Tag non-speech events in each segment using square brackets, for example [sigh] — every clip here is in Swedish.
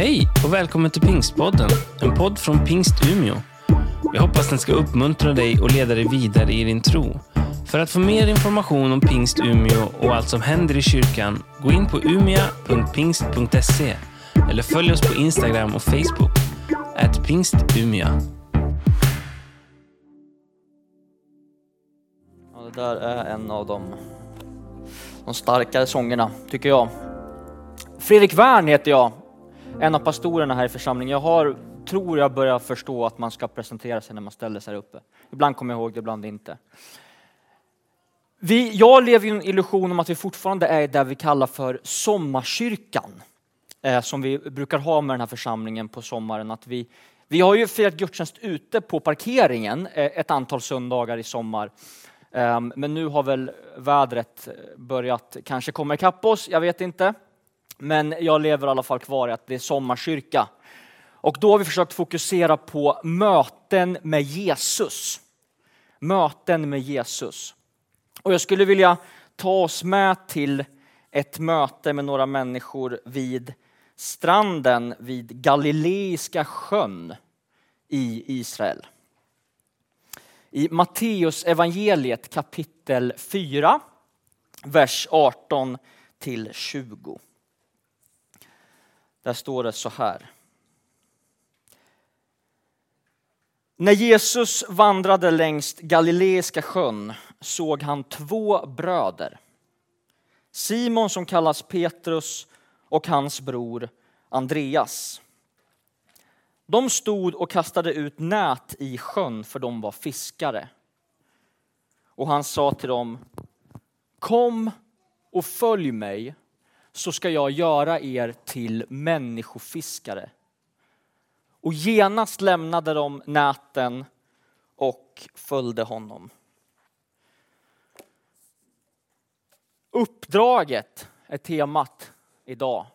Hej och välkommen till Pingstpodden, en podd från Pingst Umeå. Jag hoppas den ska uppmuntra dig och leda dig vidare i din tro. För att få mer information om Pingst Umeå och allt som händer i kyrkan, gå in på umia.pingst.se eller följ oss på Instagram och Facebook, at pingstumia. Ja, det där är en av de, de starkare sångerna, tycker jag. Fredrik Wern heter jag, en av pastorerna här i församlingen. Jag har, tror jag börjar förstå att man ska presentera sig när man ställer sig här uppe. Ibland kommer jag ihåg det, ibland inte. Vi, jag lever i en illusion om att vi fortfarande är där vi kallar för sommarkyrkan. Eh, som vi brukar ha med den här församlingen på sommaren. Att vi, vi har ju firat gudstjänst ute på parkeringen eh, ett antal söndagar i sommar. Eh, men nu har väl vädret eh, börjat kanske komma ikapp oss, jag vet inte. Men jag lever i alla fall kvar i att det är sommarkyrka. Och då har vi försökt fokusera på möten med Jesus. Möten med Jesus. Och jag skulle vilja ta oss med till ett möte med några människor vid stranden vid Galileiska sjön i Israel. I Matteus evangeliet kapitel 4, vers 18 till 20. Där står det så här. När Jesus vandrade längs Galileiska sjön såg han två bröder. Simon som kallas Petrus och hans bror Andreas. De stod och kastade ut nät i sjön för de var fiskare. Och han sa till dem, kom och följ mig så ska jag göra er till människofiskare. Och genast lämnade de näten och följde honom. Uppdraget är temat idag.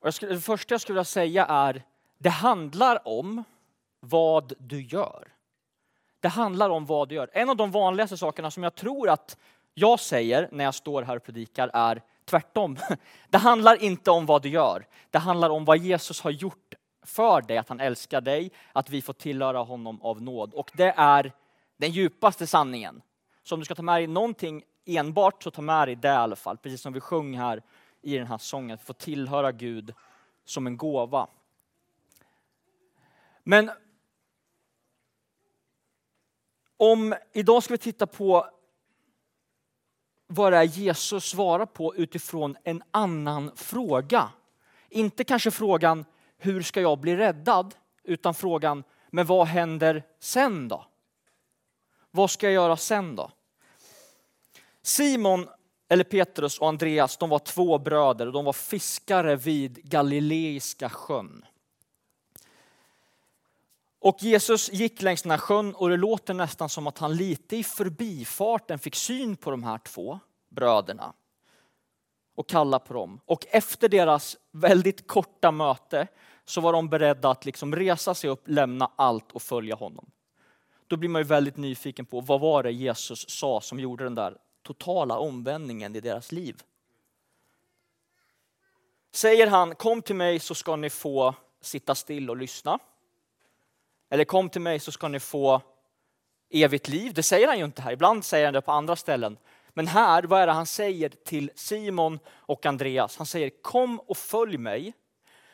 Och skulle, det första jag skulle vilja säga är, det handlar om vad du gör. Det handlar om vad du gör. En av de vanligaste sakerna som jag tror att jag säger när jag står här och predikar är tvärtom. [laughs] Det handlar inte om vad du gör. Det handlar om vad Jesus har gjort för dig, att han älskar dig, att vi får tillhöra honom av nåd. Och det är den djupaste sanningen. Så om du ska ta med dig någonting enbart så ta med dig det i alla fall. Precis som vi sjöng här i den här sången, att få tillhöra Gud som en gåva. Men om idag ska vi titta på vad det är Jesus svarar på utifrån en annan fråga. Inte kanske frågan hur ska jag bli räddad? Utan frågan, men vad händer sen då? Vad ska jag göra sen då? Simon, eller Petrus och Andreas, de var två bröder och de var fiskare vid Galileiska sjön. Och Jesus gick längs den här sjön och det låter nästan som att han lite i förbifarten fick syn på de här två bröderna och kalla på dem. Och efter deras väldigt korta möte så var de beredda att liksom resa sig upp, lämna allt och följa honom. Då blir man ju väldigt nyfiken på vad var det Jesus sa som gjorde den där totala omvändningen i deras liv. Säger han, kom till mig så ska ni få sitta still och lyssna. Eller kom till mig så ska ni få evigt liv. Det säger han ju inte här. Ibland säger han det på andra ställen. Men här, vad är det han säger till Simon och Andreas? Han säger kom och följ mig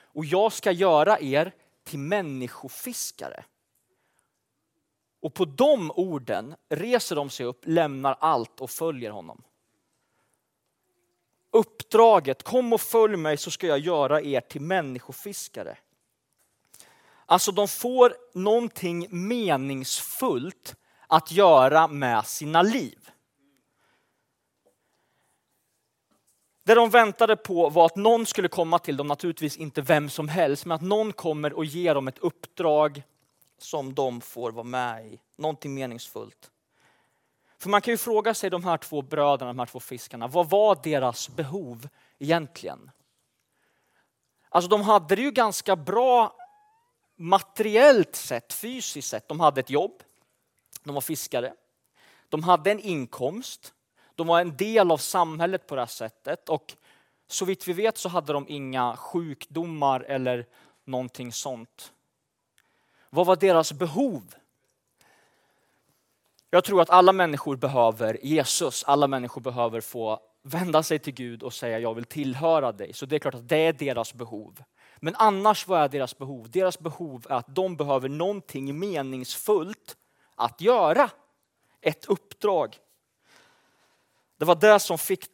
och jag ska göra er till människofiskare. Och på de orden reser de sig upp, lämnar allt och följer honom. Uppdraget, kom och följ mig så ska jag göra er till människofiskare. Alltså de får någonting meningsfullt att göra med sina liv. Det de väntade på var att någon skulle komma till dem, naturligtvis inte vem som helst, men att någon kommer och ger dem ett uppdrag som de får vara med i. Någonting meningsfullt. För man kan ju fråga sig de här två bröderna, de här två fiskarna, vad var deras behov egentligen? Alltså de hade det ju ganska bra materiellt sett, fysiskt sett. De hade ett jobb, de var fiskare, de hade en inkomst, de var en del av samhället på det här sättet och Så vitt vi vet så hade de inga sjukdomar eller någonting sånt. Vad var deras behov? Jag tror att alla människor behöver Jesus. Alla människor behöver få vända sig till Gud och säga jag vill tillhöra dig. Så det är klart att det är deras behov. Men annars, vad är deras behov? Deras behov är att de behöver någonting meningsfullt att göra. Ett uppdrag. Det var det som fick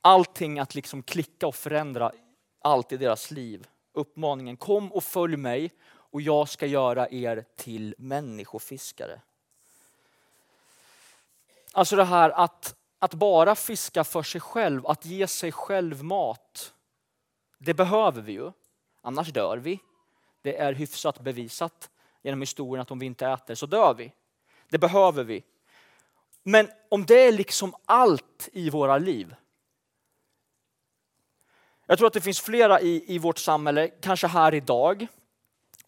allting att liksom klicka och förändra allt i deras liv. Uppmaningen kom och följ mig och jag ska göra er till människofiskare. Alltså det här att, att bara fiska för sig själv, att ge sig själv mat. Det behöver vi ju, annars dör vi. Det är hyfsat bevisat genom historien att om vi inte äter så dör vi. Det behöver vi. Men om det är liksom allt i våra liv. Jag tror att det finns flera i, i vårt samhälle, kanske här idag,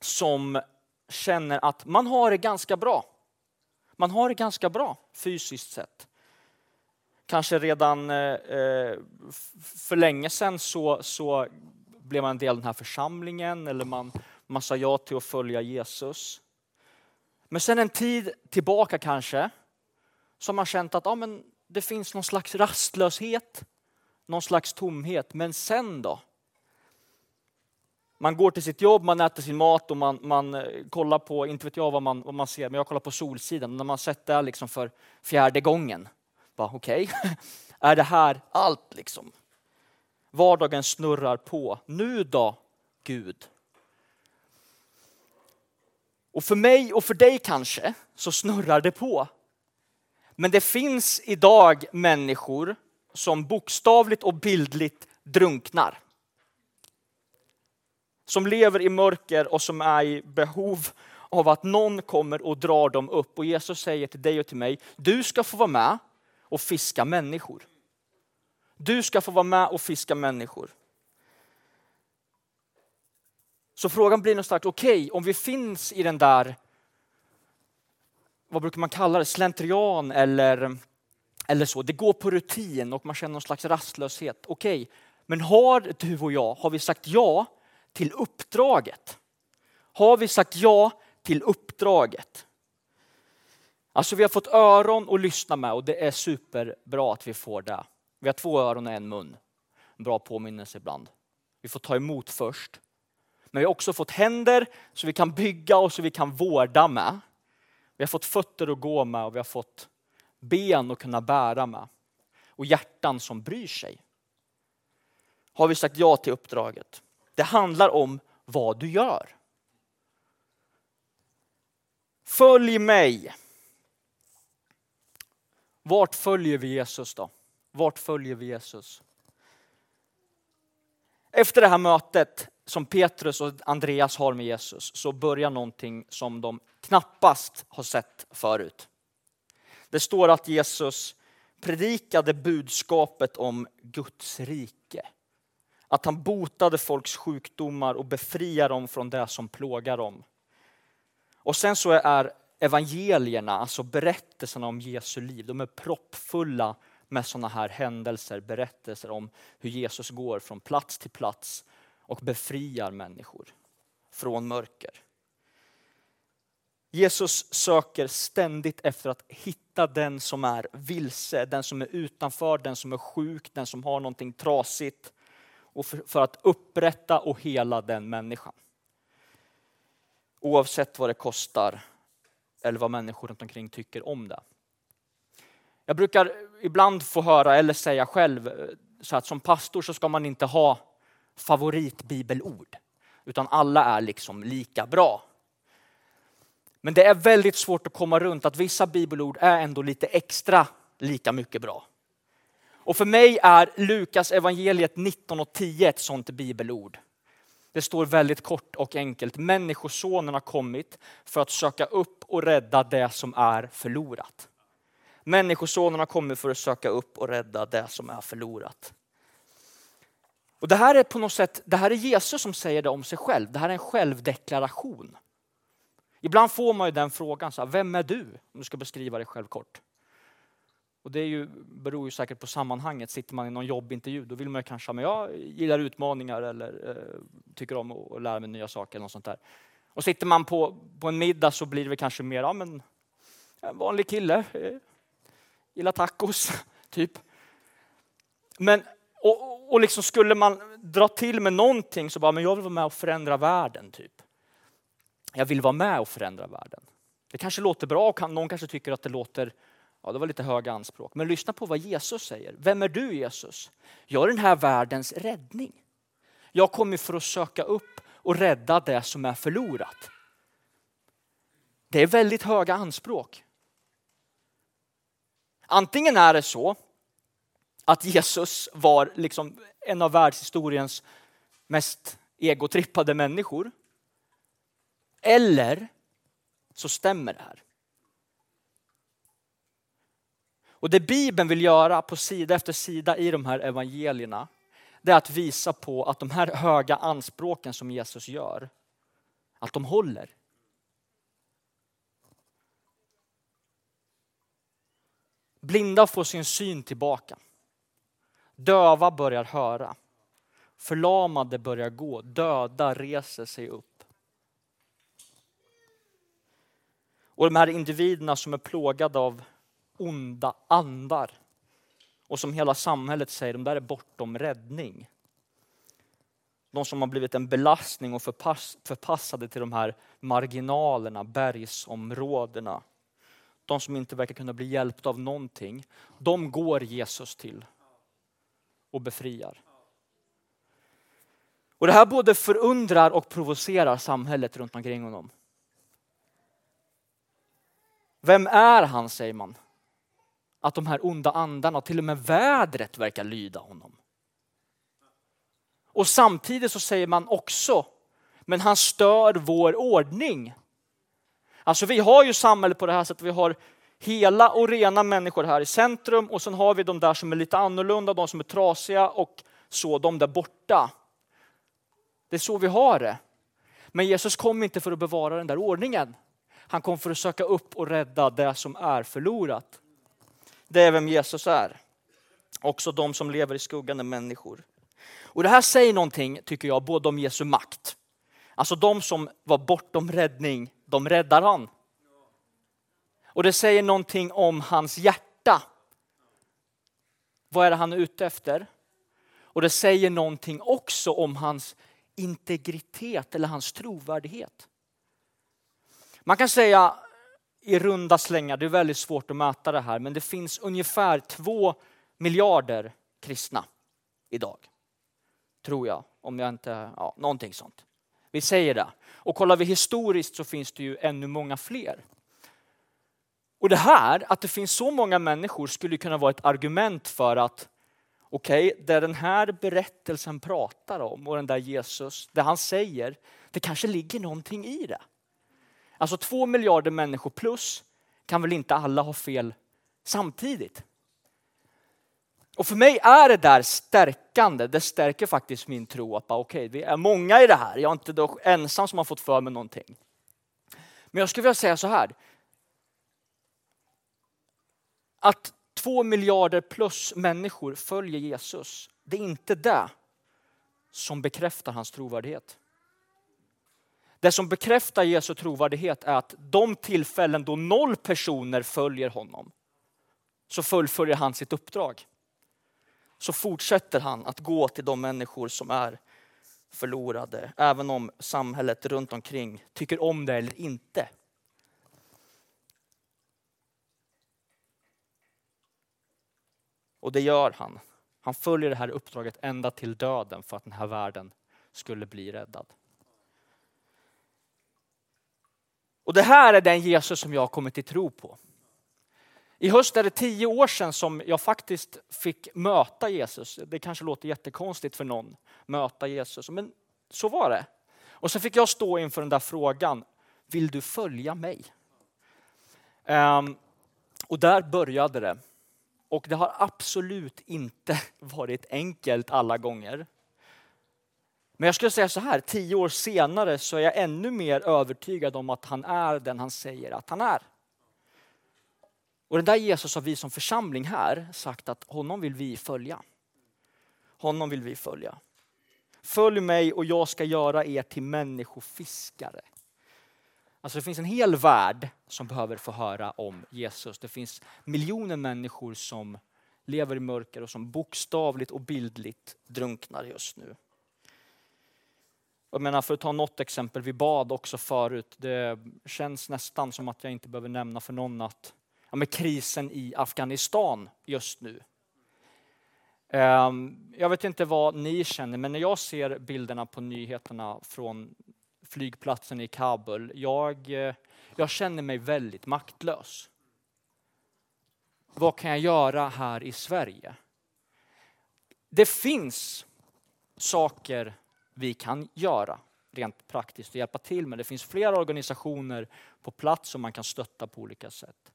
som känner att man har det ganska bra. Man har det ganska bra fysiskt sett. Kanske redan eh, eh för länge sedan så, så blev man en del av den här församlingen eller man, man sa ja till att följa Jesus. Men sen en tid tillbaka kanske så har man känt att ja, men det finns någon slags rastlöshet, någon slags tomhet. Men sen då? Man går till sitt jobb, man äter sin mat och man, man eh, kollar på, inte vet jag vad man, vad man ser, men jag kollar på Solsidan. När man sett det liksom för fjärde gången. Okej, okay. [laughs] är det här allt liksom? Vardagen snurrar på. Nu då, Gud? Och för mig och för dig kanske så snurrar det på. Men det finns idag människor som bokstavligt och bildligt drunknar. Som lever i mörker och som är i behov av att någon kommer och drar dem upp. Och Jesus säger till dig och till mig, du ska få vara med och fiska människor. Du ska få vara med och fiska människor. Så frågan blir någonstans, okej, okay, om vi finns i den där, vad brukar man kalla det, slentrian eller, eller så. Det går på rutin och man känner någon slags rastlöshet. Okej, okay, men har du och jag, har vi sagt ja till uppdraget? Har vi sagt ja till uppdraget? Alltså vi har fått öron att lyssna med och det är superbra att vi får det. Vi har två öron och en mun. En bra påminnelse ibland. Vi får ta emot först. Men vi har också fått händer så vi kan bygga och så vi kan vårda med. Vi har fått fötter att gå med och vi har fått ben att kunna bära med. Och hjärtan som bryr sig. Har vi sagt ja till uppdraget? Det handlar om vad du gör. Följ mig. Vart följer vi Jesus då? Vart följer vi Jesus? Efter det här mötet som Petrus och Andreas har med Jesus så börjar någonting som de knappast har sett förut. Det står att Jesus predikade budskapet om Guds rike. Att han botade folks sjukdomar och befriade dem från det som plågar dem. Och sen så är evangelierna, alltså berättelserna om Jesu liv, de är proppfulla med sådana här händelser, berättelser om hur Jesus går från plats till plats och befriar människor från mörker. Jesus söker ständigt efter att hitta den som är vilse, den som är utanför, den som är sjuk, den som har någonting trasigt. Och för, för att upprätta och hela den människan. Oavsett vad det kostar eller vad människor runt omkring tycker om det. Jag brukar ibland få höra eller säga själv eh, så att som pastor så ska man inte ha favoritbibelord. Utan alla är liksom lika bra. Men det är väldigt svårt att komma runt att vissa bibelord är ändå lite extra lika mycket bra. Och för mig är Lukas evangeliet 19 och 10 ett sånt bibelord. Det står väldigt kort och enkelt. Människosonen har kommit för att söka upp och rädda det som är förlorat. Människosonen har kommit för att söka upp och rädda det som är förlorat. Och det här är på något sätt, det här är Jesus som säger det om sig själv. Det här är en självdeklaration. Ibland får man ju den frågan, så här, vem är du? Om du ska beskriva dig själv kort. Och det är ju, beror ju säkert på sammanhanget. Sitter man i någon jobbintervju då vill man kanske, men jag gillar utmaningar eller eh, tycker om att lära mig nya saker. Eller något sånt där. Och sitter man på, på en middag så blir det kanske mer, ja men en vanlig kille, eh, gillar tacos, [laughs] typ. Men, och, och liksom skulle man dra till med någonting så bara, men jag vill vara med och förändra världen. typ. Jag vill vara med och förändra världen. Det kanske låter bra och någon kanske tycker att det låter Ja, det var lite höga anspråk. Men lyssna på vad Jesus säger. Vem är du Jesus? Jag är den här världens räddning. Jag kommer för att söka upp och rädda det som är förlorat. Det är väldigt höga anspråk. Antingen är det så att Jesus var liksom en av världshistoriens mest egotrippade människor. Eller så stämmer det här. Och det Bibeln vill göra på sida efter sida i de här evangelierna, det är att visa på att de här höga anspråken som Jesus gör, att de håller. Blinda får sin syn tillbaka. Döva börjar höra. Förlamade börjar gå. Döda reser sig upp. Och de här individerna som är plågade av onda andar. Och som hela samhället säger, de där är bortom räddning. De som har blivit en belastning och förpass, förpassade till de här marginalerna, bergsområdena. De som inte verkar kunna bli hjälpta av någonting. De går Jesus till och befriar. Och Det här både förundrar och provocerar samhället runt omkring honom. Vem är han, säger man att de här onda andarna, till och med vädret verkar lyda honom. Och samtidigt så säger man också, men han stör vår ordning. Alltså vi har ju samhället på det här sättet, vi har hela och rena människor här i centrum och sen har vi de där som är lite annorlunda, de som är trasiga och så, de där borta. Det är så vi har det. Men Jesus kom inte för att bevara den där ordningen. Han kom för att söka upp och rädda det som är förlorat. Det är vem Jesus är. Också de som lever i skuggan är människor. Och det här säger någonting, tycker jag, både om Jesu makt. Alltså de som var bortom räddning, de räddar han. Och det säger någonting om hans hjärta. Vad är det han är ute efter? Och det säger någonting också om hans integritet eller hans trovärdighet. Man kan säga i runda slängar, det är väldigt svårt att mäta det här, men det finns ungefär två miljarder kristna idag. Tror jag, om jag inte, ja, någonting sånt. Vi säger det. Och kollar vi historiskt så finns det ju ännu många fler. Och det här, att det finns så många människor skulle kunna vara ett argument för att okej, okay, det den här berättelsen pratar om och den där Jesus, det han säger, det kanske ligger någonting i det. Alltså två miljarder människor plus kan väl inte alla ha fel samtidigt? Och för mig är det där stärkande. Det stärker faktiskt min tro att okej, okay, vi är många i det här. Jag är inte ensam som har fått för mig någonting. Men jag skulle vilja säga så här. Att två miljarder plus människor följer Jesus, det är inte det som bekräftar hans trovärdighet. Det som bekräftar Jesu trovärdighet är att de tillfällen då noll personer följer honom, så fullföljer han sitt uppdrag. Så fortsätter han att gå till de människor som är förlorade, även om samhället runt omkring tycker om det eller inte. Och det gör han. Han följer det här uppdraget ända till döden för att den här världen skulle bli räddad. Och det här är den Jesus som jag har kommit till tro på. I höst är det tio år sedan som jag faktiskt fick möta Jesus. Det kanske låter jättekonstigt för någon, möta Jesus, men så var det. Och så fick jag stå inför den där frågan, vill du följa mig? Um, och där började det. Och det har absolut inte [laughs] varit enkelt alla gånger. Men jag skulle säga så här, tio år senare så är jag ännu mer övertygad om att han är den han säger att han är. Och den där Jesus har vi som församling här sagt att honom vill vi följa. Honom vill vi följa. Följ mig och jag ska göra er till människofiskare. Alltså det finns en hel värld som behöver få höra om Jesus. Det finns miljoner människor som lever i mörker och som bokstavligt och bildligt drunknar just nu. Jag menar, för att ta något exempel, vi bad också förut. Det känns nästan som att jag inte behöver nämna för någon att ja, med krisen i Afghanistan just nu. Ehm, jag vet inte vad ni känner, men när jag ser bilderna på nyheterna från flygplatsen i Kabul, jag, eh, jag känner mig väldigt maktlös. Vad kan jag göra här i Sverige? Det finns saker vi kan göra rent praktiskt och hjälpa till med. Det finns flera organisationer på plats som man kan stötta på olika sätt.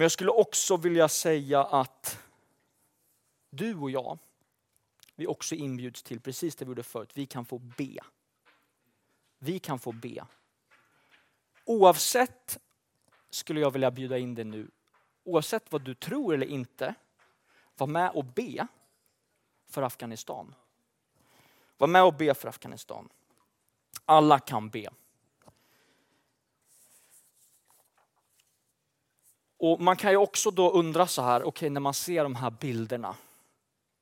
Men jag skulle också vilja säga att du och jag, vi också inbjuds till precis det vi gjorde förut. Vi kan få be. Vi kan få be. Oavsett, skulle jag vilja bjuda in dig nu, oavsett vad du tror eller inte, var med och be för Afghanistan. Var med och be för Afghanistan. Alla kan be. Och Man kan ju också då undra så här, okej okay, när man ser de här bilderna,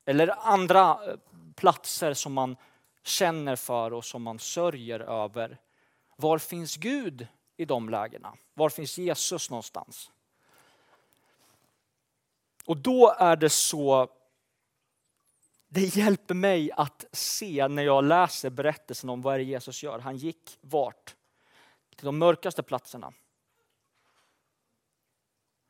eller andra eh, platser som man känner för och som man sörjer över. Var finns Gud i de lägena? Var finns Jesus någonstans? Och då är det så, det hjälper mig att se när jag läser berättelsen om vad är det Jesus gör. Han gick vart? Till de mörkaste platserna.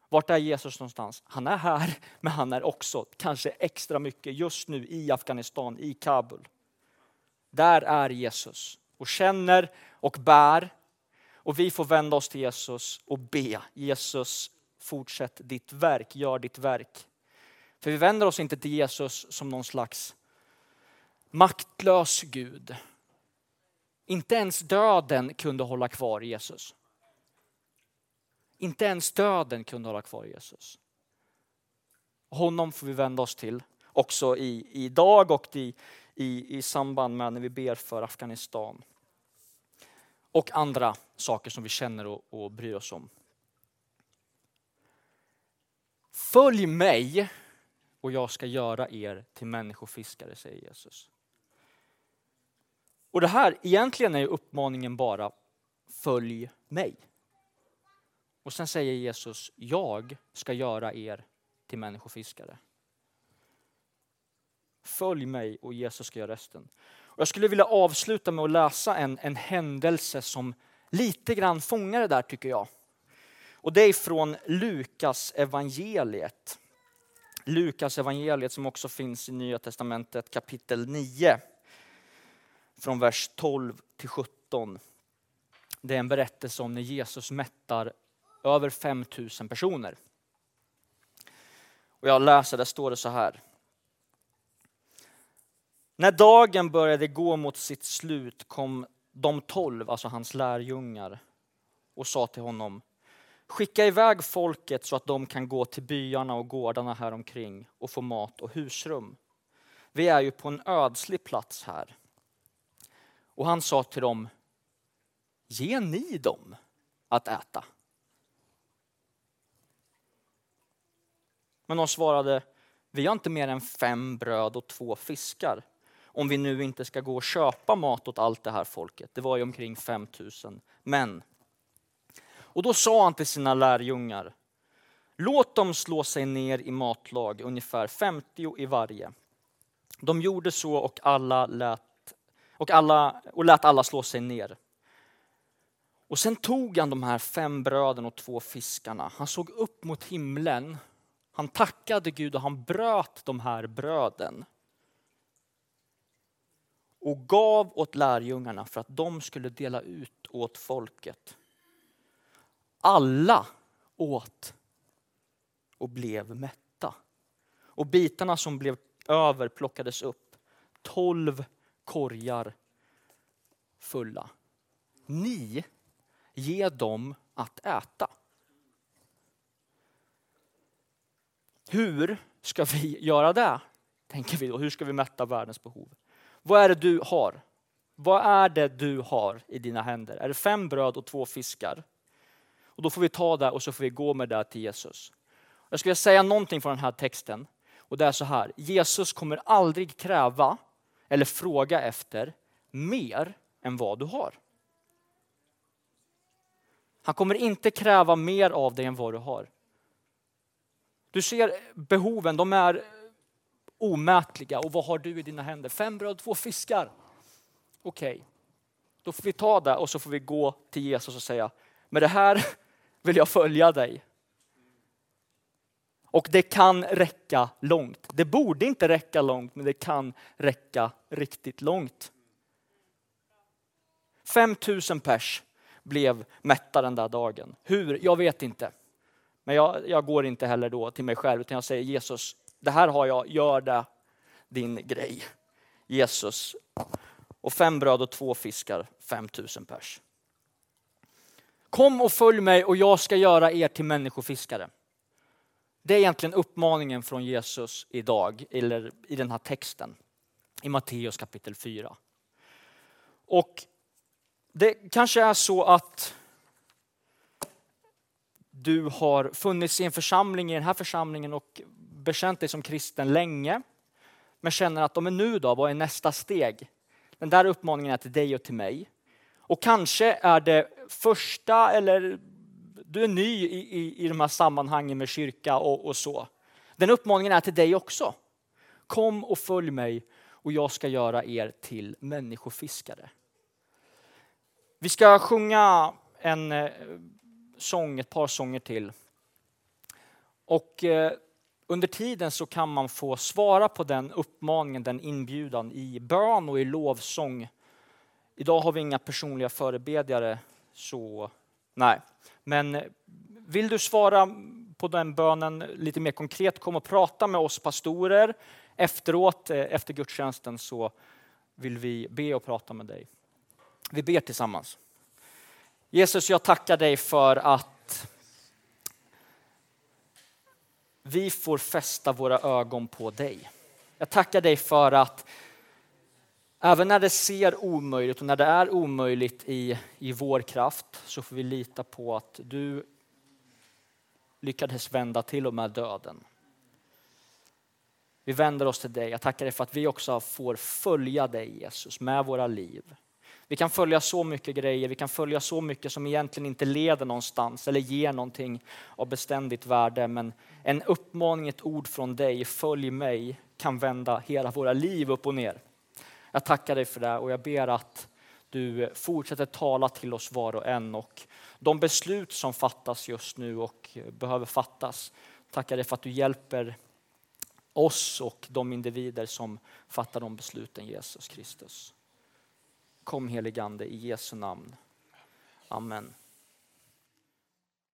Vart är Jesus någonstans? Han är här, [laughs] men han är också kanske extra mycket just nu i Afghanistan, i Kabul. Där är Jesus och känner och bär. Och vi får vända oss till Jesus och be. Jesus, fortsätt ditt verk, gör ditt verk. För vi vänder oss inte till Jesus som någon slags maktlös Gud. Inte ens döden kunde hålla kvar Jesus. Inte ens döden kunde hålla kvar Jesus. Honom får vi vända oss till också i, idag och i, i, i samband med när vi ber för Afghanistan. Och andra saker som vi känner och, och bryr oss om. Följ mig och jag ska göra er till människofiskare, säger Jesus. Och det här, egentligen är uppmaningen bara följ mig. Och sen säger Jesus, jag ska göra er till människofiskare. Följ mig och Jesus ska göra resten. Och jag skulle vilja avsluta med att läsa en, en händelse som lite grann fångar det där tycker jag. Och det är från Lukas evangeliet. Lukas evangeliet som också finns i Nya Testamentet kapitel 9. Från vers 12 till 17. Det är en berättelse om när Jesus mättar över 5000 personer. Och jag läser, där står det så här. När dagen började gå mot sitt slut kom de tolv, alltså hans lärjungar, och sa till honom Skicka iväg folket så att de kan gå till byarna och gårdarna här omkring och få mat och husrum. Vi är ju på en ödslig plats här. Och han sa till dem Ge ni dem att äta. Men de svarade, vi har inte mer än fem bröd och två fiskar. Om vi nu inte ska gå och köpa mat åt allt det här folket. Det var ju omkring 5000 män. Och då sa han till sina lärjungar, låt dem slå sig ner i matlag, ungefär 50 i varje. De gjorde så och alla lät, och alla, och lät alla slå sig ner. Och sen tog han de här fem bröden och två fiskarna. Han såg upp mot himlen han tackade Gud och han bröt de här bröden. Och gav åt lärjungarna för att de skulle dela ut åt folket. Alla åt och blev mätta. Och bitarna som blev över plockades upp. Tolv korgar fulla. Ni, ge dem att äta. Hur ska vi göra det? Tänker vi då. Hur ska vi mätta världens behov? Vad är det du har? Vad är det du har i dina händer? Är det fem bröd och två fiskar? Och Då får vi ta det och så får vi gå med det till Jesus. Jag skulle säga någonting från den här texten. Och det är så här. Jesus kommer aldrig kräva eller fråga efter mer än vad du har. Han kommer inte kräva mer av dig än vad du har. Du ser behoven, de är omätliga. Och vad har du i dina händer? Fem bröd, och två fiskar. Okej, okay. då får vi ta det och så får vi gå till Jesus och säga, med det här [laughs] vill jag följa dig. Och det kan räcka långt. Det borde inte räcka långt, men det kan räcka riktigt långt. 5000 pers blev mätta den där dagen. Hur? Jag vet inte. Men jag, jag, går inte heller då till mig själv, utan jag säger Jesus, det här har jag, gör det din grej. Jesus. Och fem bröd och två fiskar, 5000 pers. Kom och följ mig och jag ska göra er till människofiskare. Det är egentligen uppmaningen från Jesus idag, eller i den här texten, i Matteus kapitel 4. Och det kanske är så att du har funnits i en församling, i den här församlingen och bekänt dig som kristen länge. Men känner att, men nu då, vad är nästa steg? Den där uppmaningen är till dig och till mig. Och kanske är det första eller du är ny i, i, i de här sammanhangen med kyrka och, och så. Den uppmaningen är till dig också. Kom och följ mig och jag ska göra er till människofiskare. Vi ska sjunga en eh, sång, ett par sånger till. Och eh, under tiden så kan man få svara på den uppmaningen, den inbjudan i bön och i lovsång. Idag har vi inga personliga förebedjare, så nej. Men eh, vill du svara på den bönen lite mer konkret, kom och prata med oss pastorer. Efteråt, eh, efter gudstjänsten, så vill vi be och prata med dig. Vi ber tillsammans. Jesus, jag tackar dig för att vi får fästa våra ögon på dig. Jag tackar dig för att även när det ser omöjligt och när det är omöjligt i, i vår kraft så får vi lita på att du lyckades vända till och med döden. Vi vänder oss till dig. Jag tackar dig för att vi också får följa dig Jesus med våra liv. Vi kan följa så mycket grejer, vi kan följa så mycket som egentligen inte leder någonstans eller ger någonting av beständigt värde. Men en uppmaning, ett ord från dig, följ mig, kan vända hela våra liv upp och ner. Jag tackar dig för det och jag ber att du fortsätter tala till oss var och en och de beslut som fattas just nu och behöver fattas. Tackar dig för att du hjälper oss och de individer som fattar de besluten, Jesus Kristus. Kom heligande i Jesu namn. Amen.